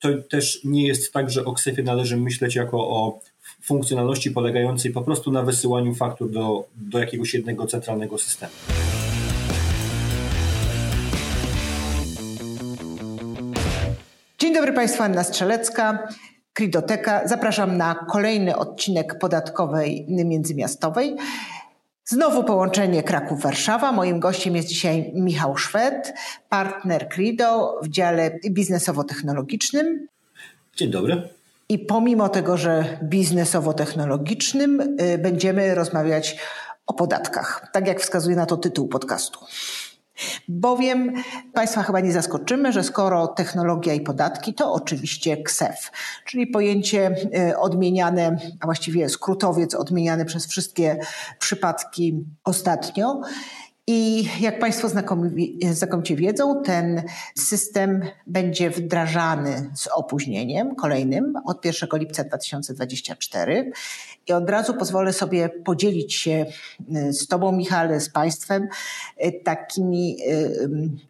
to też nie jest tak, że o Ksefie należy myśleć jako o funkcjonalności polegającej po prostu na wysyłaniu faktur do, do jakiegoś jednego centralnego systemu. Dzień dobry Państwu, Anna Strzelecka, Kridoteka. Zapraszam na kolejny odcinek podatkowej międzymiastowej. Znowu połączenie Kraków-Warszawa. Moim gościem jest dzisiaj Michał Szwed, partner Crido w dziale biznesowo-technologicznym. Dzień dobry. I pomimo tego, że biznesowo-technologicznym, y, będziemy rozmawiać o podatkach, tak jak wskazuje na to tytuł podcastu. Bowiem Państwa chyba nie zaskoczymy, że skoro technologia i podatki, to oczywiście KSEF, czyli pojęcie y, odmieniane, a właściwie skrótowiec odmieniany przez wszystkie przypadki ostatnio. I jak Państwo znakomicie wiedzą, ten system będzie wdrażany z opóźnieniem kolejnym od 1 lipca 2024. I od razu pozwolę sobie podzielić się y, z Tobą, Michale, z Państwem y, takimi y,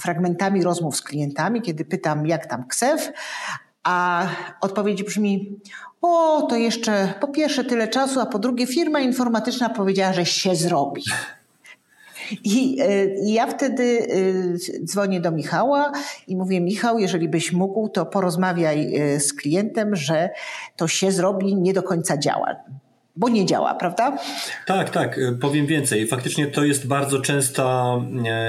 fragmentami rozmów z klientami, kiedy pytam, jak tam KSEF, a odpowiedź brzmi: O, to jeszcze po pierwsze tyle czasu, a po drugie firma informatyczna powiedziała, że się zrobi. I, e, I, ja wtedy e, dzwonię do Michała i mówię: Michał, jeżeli byś mógł, to porozmawiaj e, z klientem, że to się zrobi, nie do końca działa. Bo nie działa, prawda? Tak, tak. Powiem więcej. Faktycznie to jest bardzo częsta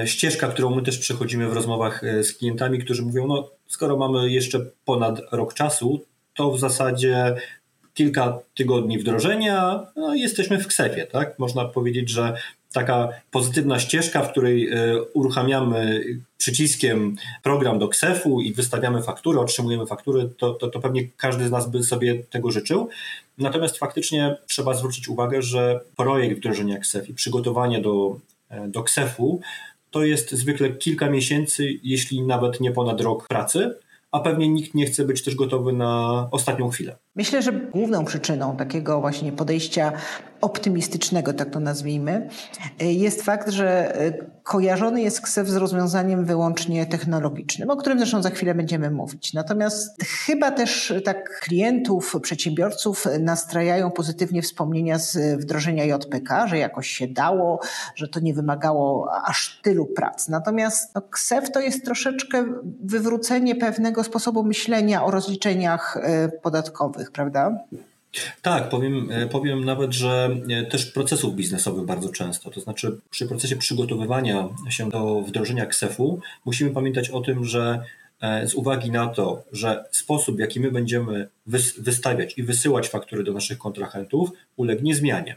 ścieżka, którą my też przechodzimy w rozmowach z klientami, którzy mówią: No, skoro mamy jeszcze ponad rok czasu, to w zasadzie kilka tygodni wdrożenia, no, jesteśmy w ksepie, tak? Można powiedzieć, że taka pozytywna ścieżka, w której e, uruchamiamy przyciskiem program do KSEF-u i wystawiamy faktury, otrzymujemy faktury, to, to, to pewnie każdy z nas by sobie tego życzył. Natomiast faktycznie trzeba zwrócić uwagę, że projekt wdrożenia KSEF i przygotowanie do, e, do KSEF-u to jest zwykle kilka miesięcy, jeśli nawet nie ponad rok pracy a pewnie nikt nie chce być też gotowy na ostatnią chwilę. Myślę, że główną przyczyną takiego właśnie podejścia optymistycznego, tak to nazwijmy, jest fakt, że kojarzony jest KSEF z rozwiązaniem wyłącznie technologicznym, o którym zresztą za chwilę będziemy mówić. Natomiast chyba też tak klientów, przedsiębiorców nastrajają pozytywnie wspomnienia z wdrożenia JPK, że jakoś się dało, że to nie wymagało aż tylu prac. Natomiast no, to jest troszeczkę wywrócenie pewnego sposobu myślenia o rozliczeniach e, podatkowych, prawda? Tak, powiem, e, powiem nawet, że e, też procesów biznesowych bardzo często. To znaczy, przy procesie przygotowywania się do wdrożenia KSEF-u musimy pamiętać o tym, że e, z uwagi na to, że sposób, w jaki my będziemy wystawiać i wysyłać faktury do naszych kontrahentów, ulegnie zmianie.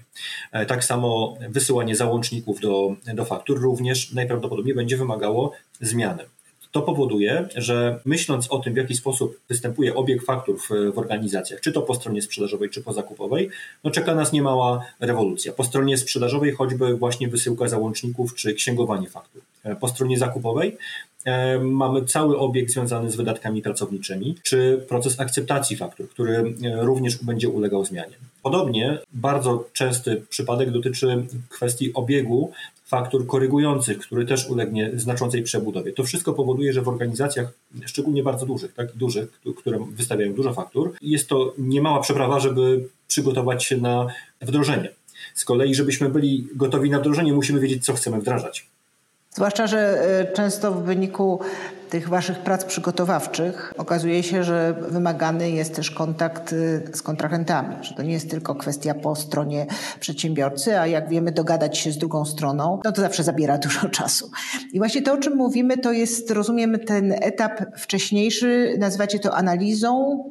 Tak samo wysyłanie załączników do, do faktur również najprawdopodobniej będzie wymagało zmiany. To powoduje, że myśląc o tym, w jaki sposób występuje obieg faktur w, w, organizacjach, czy to po stronie sprzedażowej, czy po zakupowej, no czeka nas niemała rewolucja. Po stronie sprzedażowej choćby właśnie wysyłka załączników, czy księgowanie faktur. E, po stronie zakupowej e, mamy cały obieg związany z wydatkami pracowniczymi, czy proces akceptacji faktur, który e, również będzie ulegał zmianie. Podobnie bardzo częsty przypadek dotyczy kwestii obiegu faktur korygujących, który też ulegnie znaczącej przebudowie. To wszystko powoduje, że w organizacjach, szczególnie bardzo dużych, tak, dużych, które wystawiają dużo faktur, jest to niemała przeprawa, żeby przygotować się na wdrożenie. Z kolei, żebyśmy byli gotowi na wdrożenie, musimy wiedzieć, co chcemy wdrażać. Zwłaszcza, że e, często w wyniku tych waszych prac przygotowawczych okazuje się, że wymagany jest też kontakt e, z kontrahentami, że to nie jest tylko kwestia po stronie przedsiębiorcy, a jak wiemy dogadać się z drugą stroną, no to zawsze zabiera dużo czasu. I właśnie to, o czym mówimy, to jest, rozumiem, ten etap wcześniejszy, nazywacie to analizą,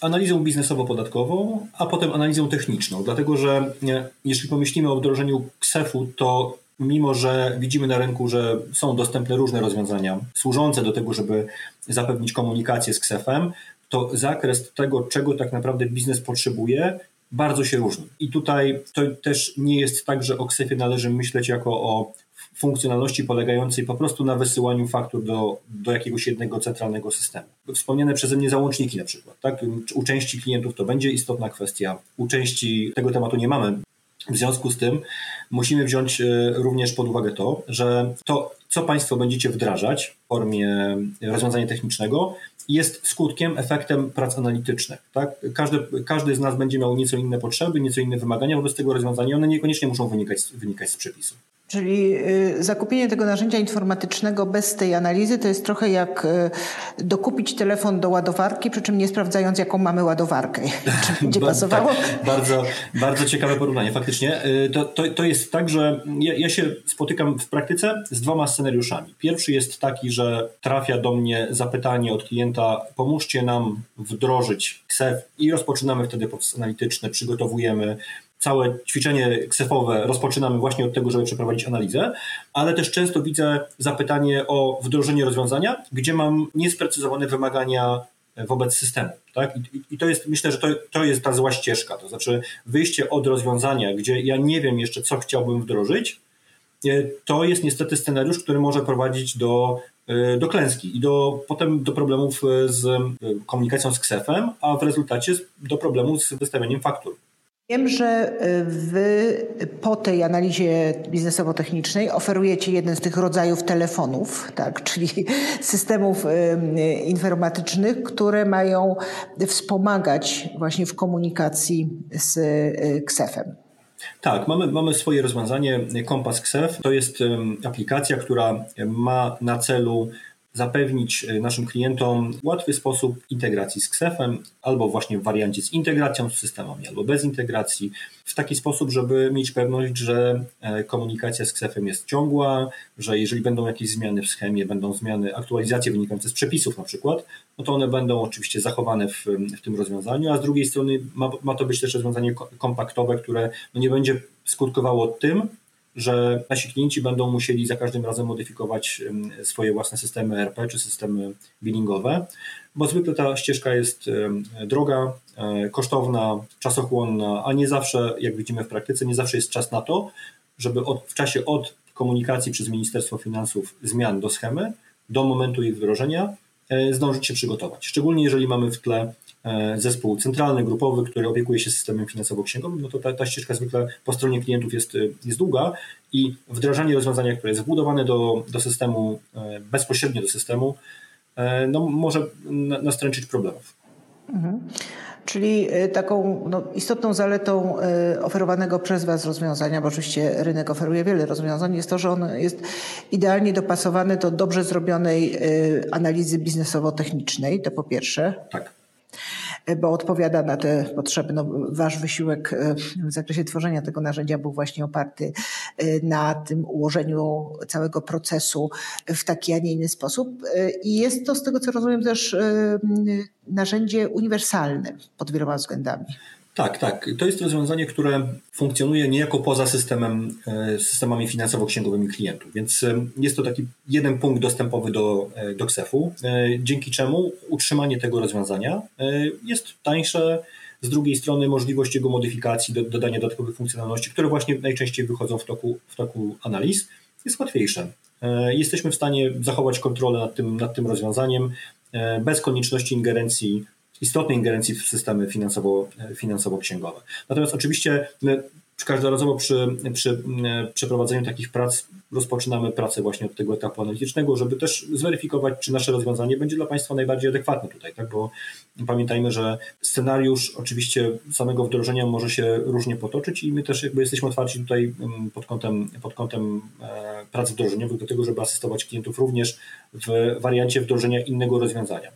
analizą biznesowo-podatkową, a potem analizą techniczną, dlatego że e, jeśli pomyślimy o wdrożeniu KSEF-u, to mimo że widzimy na rynku, że są dostępne różne rozwiązania służące do tego, żeby zapewnić komunikację z KSEF-em, to zakres tego, czego tak naprawdę biznes potrzebuje, bardzo się różni. I tutaj to też nie jest tak, że o KSEF-ie należy myśleć jako o funkcjonalności polegającej po prostu na wysyłaniu faktur do, do jakiegoś jednego centralnego systemu. Wspomniane przeze mnie załączniki na przykład. Tak? U części klientów to będzie istotna kwestia, u części tego tematu nie mamy w związku z tym musimy wziąć e, również pod uwagę to, że to, co Państwo będziecie wdrażać w formie rozwiązania technicznego, jest skutkiem, efektem prac analitycznych. Tak? Każdy, każdy z nas będzie miał nieco inne potrzeby, nieco inne wymagania wobec tego rozwiązania, one niekoniecznie muszą wynikać, wynikać z przepisów. Czyli y, zakupienie tego narzędzia informatycznego bez tej analizy to jest trochę jak y, dokupić telefon do ładowarki, przy czym nie sprawdzając, jaką mamy ładowarkę. Czy będzie pasowało? tak, bardzo, bardzo ciekawe porównanie. Faktycznie y, to, to, to jest tak, że ja, ja się spotykam w praktyce z dwoma scenariuszami. Pierwszy jest taki, że trafia do mnie zapytanie od klienta, pomóżcie nam wdrożyć KSEF i rozpoczynamy wtedy proces analityczny, przygotowujemy całe ćwiczenie ksefowe rozpoczynamy właśnie od tego, żeby przeprowadzić analizę, ale też często widzę zapytanie o wdrożenie rozwiązania, gdzie mam niesprecyzowane wymagania wobec systemu. Tak? I, I, to jest, myślę, że to, to jest ta zła ścieżka, to znaczy wyjście od rozwiązania, gdzie ja nie wiem jeszcze, co chciałbym wdrożyć, e, to jest niestety scenariusz, który może prowadzić do, e, do klęski i do, potem do problemów z e, komunikacją z ksefem, a w rezultacie do problemów z wystawianiem faktur. Wiem, że wy po tej analizie biznesowo-technicznej oferujecie jeden z tych rodzajów telefonów, tak, czyli systemów informatycznych, które mają wspomagać właśnie w komunikacji z KSEF-em. Tak, mamy, mamy swoje rozwiązanie Kompas KSEF. To jest aplikacja, która ma na celu zapewnić e, naszym klientom łatwy sposób integracji z KSEF-em, albo właśnie w wariancie z integracją z systemami, albo bez integracji, w taki sposób, żeby mieć pewność, że e, komunikacja z KSEF-em jest ciągła, że jeżeli będą jakieś zmiany w schemie, będą zmiany, aktualizacje wynikające z przepisów na przykład, no to one będą oczywiście zachowane w, w tym rozwiązaniu, a z drugiej strony ma, ma to być też rozwiązanie kompaktowe, które no nie będzie skutkowało tym, że nasi klienci będą musieli za każdym razem modyfikować swoje własne systemy ERP czy systemy billingowe, bo zwykle ta ścieżka jest droga, e, kosztowna, czasochłonna, a nie zawsze, jak widzimy w praktyce, nie zawsze jest czas na to, żeby od, w czasie od komunikacji przez Ministerstwo Finansów zmian do schemy do momentu ich wdrożenia e, zdążyć się przygotować. Szczególnie jeżeli mamy w tle zespół centralny, grupowy, który opiekuje się systemem finansowo-księgowym, no to ta, ta ścieżka zwykle po stronie klientów jest, jest długa i wdrażanie rozwiązania, które jest wbudowane do, do systemu, e, bezpośrednio do systemu, e, no, może nastręczyć problemów. Mhm. Czyli taką no, istotną zaletą oferowanego przez Was rozwiązania, bo oczywiście rynek oferuje wiele rozwiązań, jest to, że on jest idealnie dopasowany do dobrze zrobionej analizy biznesowo-technicznej, to po pierwsze. Tak bo odpowiada na te potrzeby. No, wasz wysiłek e, w zakresie tworzenia tego narzędzia był właśnie oparty e, na tym ułożeniu całego procesu w taki, a nie inny sposób. E, I jest to, z tego co rozumiem, też narzędzie uniwersalne pod wieloma względami. Tak, tak. To jest rozwiązanie, które funkcjonuje niejako poza systemem, e, systemami finansowo-księgowymi klientów, więc e, jest to taki jeden punkt dostępowy do, e, do KSEF-u, dzięki czemu utrzymanie tego rozwiązania jest tańsze, z drugiej strony możliwość jego modyfikacji, do, dodania dodatkowych funkcjonalności, które właśnie najczęściej wychodzą w toku, w toku analiz, jest łatwiejsze. Jesteśmy w stanie zachować kontrolę nad tym, nad tym rozwiązaniem bez konieczności ingerencji istotnej ingerencji w systemy finansowo, finansowo-księgowe. Natomiast oczywiście my każdorazowo przy, przy przeprowadzeniu takich prac rozpoczynamy pracę właśnie od tego etapu analitycznego, żeby też zweryfikować, czy nasze rozwiązanie będzie dla Państwa najbardziej adekwatne tutaj, tak? bo pamiętajmy, że scenariusz oczywiście samego wdrożenia może się różnie potoczyć i my też jakby jesteśmy otwarci tutaj pod kątem, pod kątem e, prac wdrożeniowych do tego, żeby asystować klientów również w wariancie wdrożenia innego rozwiązania.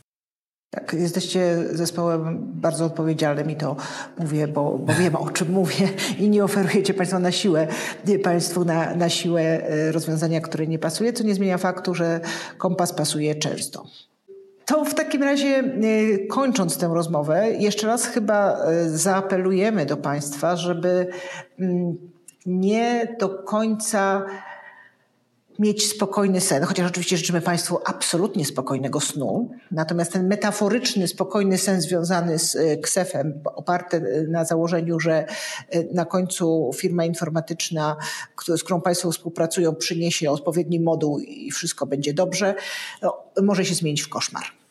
Tak, jesteście zespołem bardzo odpowiedzialnym i to mówię, bo, bo wiem o czym mówię i nie oferujecie Państwo na siłę Państwu na, na siłę e, rozwiązania, które nie pasuje, co nie zmienia faktu, że kompas pasuje często. To w takim razie, e, kończąc tę rozmowę, jeszcze raz chyba e, zaapelujemy do Państwa, żeby mm, nie do końca mieć spokojny sen, chociaż oczywiście życzymy Państwu absolutnie spokojnego snu. Natomiast ten metaforyczny, spokojny sen związany z e, ksefem, oparty e, na założeniu, że e, na końcu firma informatyczna, z którą Państwo współpracują, przyniesie odpowiedni moduł i wszystko będzie dobrze, no, może się zmienić w koszmar.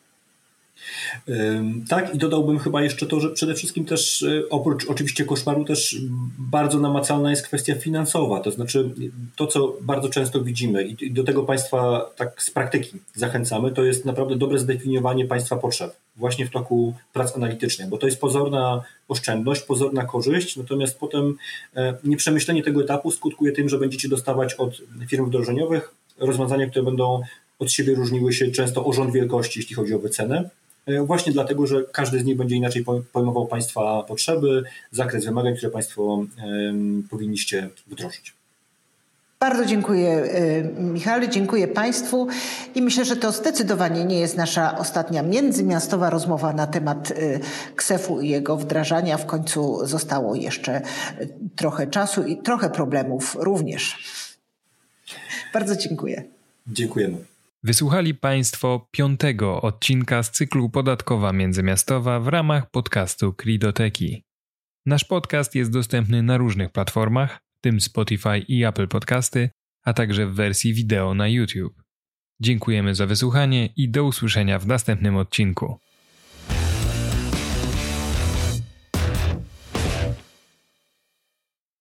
Tak, i dodałbym chyba jeszcze to, że przede wszystkim też y, oprócz oczywiście koszmaru też bardzo namacalna jest kwestia finansowa, to znaczy to, co bardzo często widzimy i do tego Państwa tak z praktyki zachęcamy, to jest naprawdę dobre zdefiniowanie Państwa potrzeb właśnie w toku prac analitycznych, bo to jest pozorna oszczędność, pozorna korzyść, natomiast potem e, nieprzemyślenie tego etapu skutkuje tym, że będziecie dostawać od firm wdrożeniowych rozwiązania, które będą od siebie różniły się często o rząd wielkości, jeśli chodzi o wycenę. E, właśnie dlatego, że każdy z nich będzie inaczej pojmował Państwa potrzeby, zakres wymagań, które Państwo powinniście wdrożyć. Bardzo dziękuję y, Michale, dziękuję Państwu i myślę, że to zdecydowanie nie jest nasza ostatnia międzymiastowa rozmowa na temat y, KSEF-u i jego wdrażania. W końcu zostało jeszcze trochę czasu i trochę problemów również. Bardzo dziękuję. Dziękujemy. Wysłuchali Państwo piątego odcinka z cyklu Podatkowa Międzymiastowa w ramach podcastu Kridoteki. Nasz podcast jest dostępny na różnych platformach, w tym Spotify i Apple Podcasty, a także w wersji wideo na YouTube. Dziękujemy za wysłuchanie i do usłyszenia w następnym odcinku.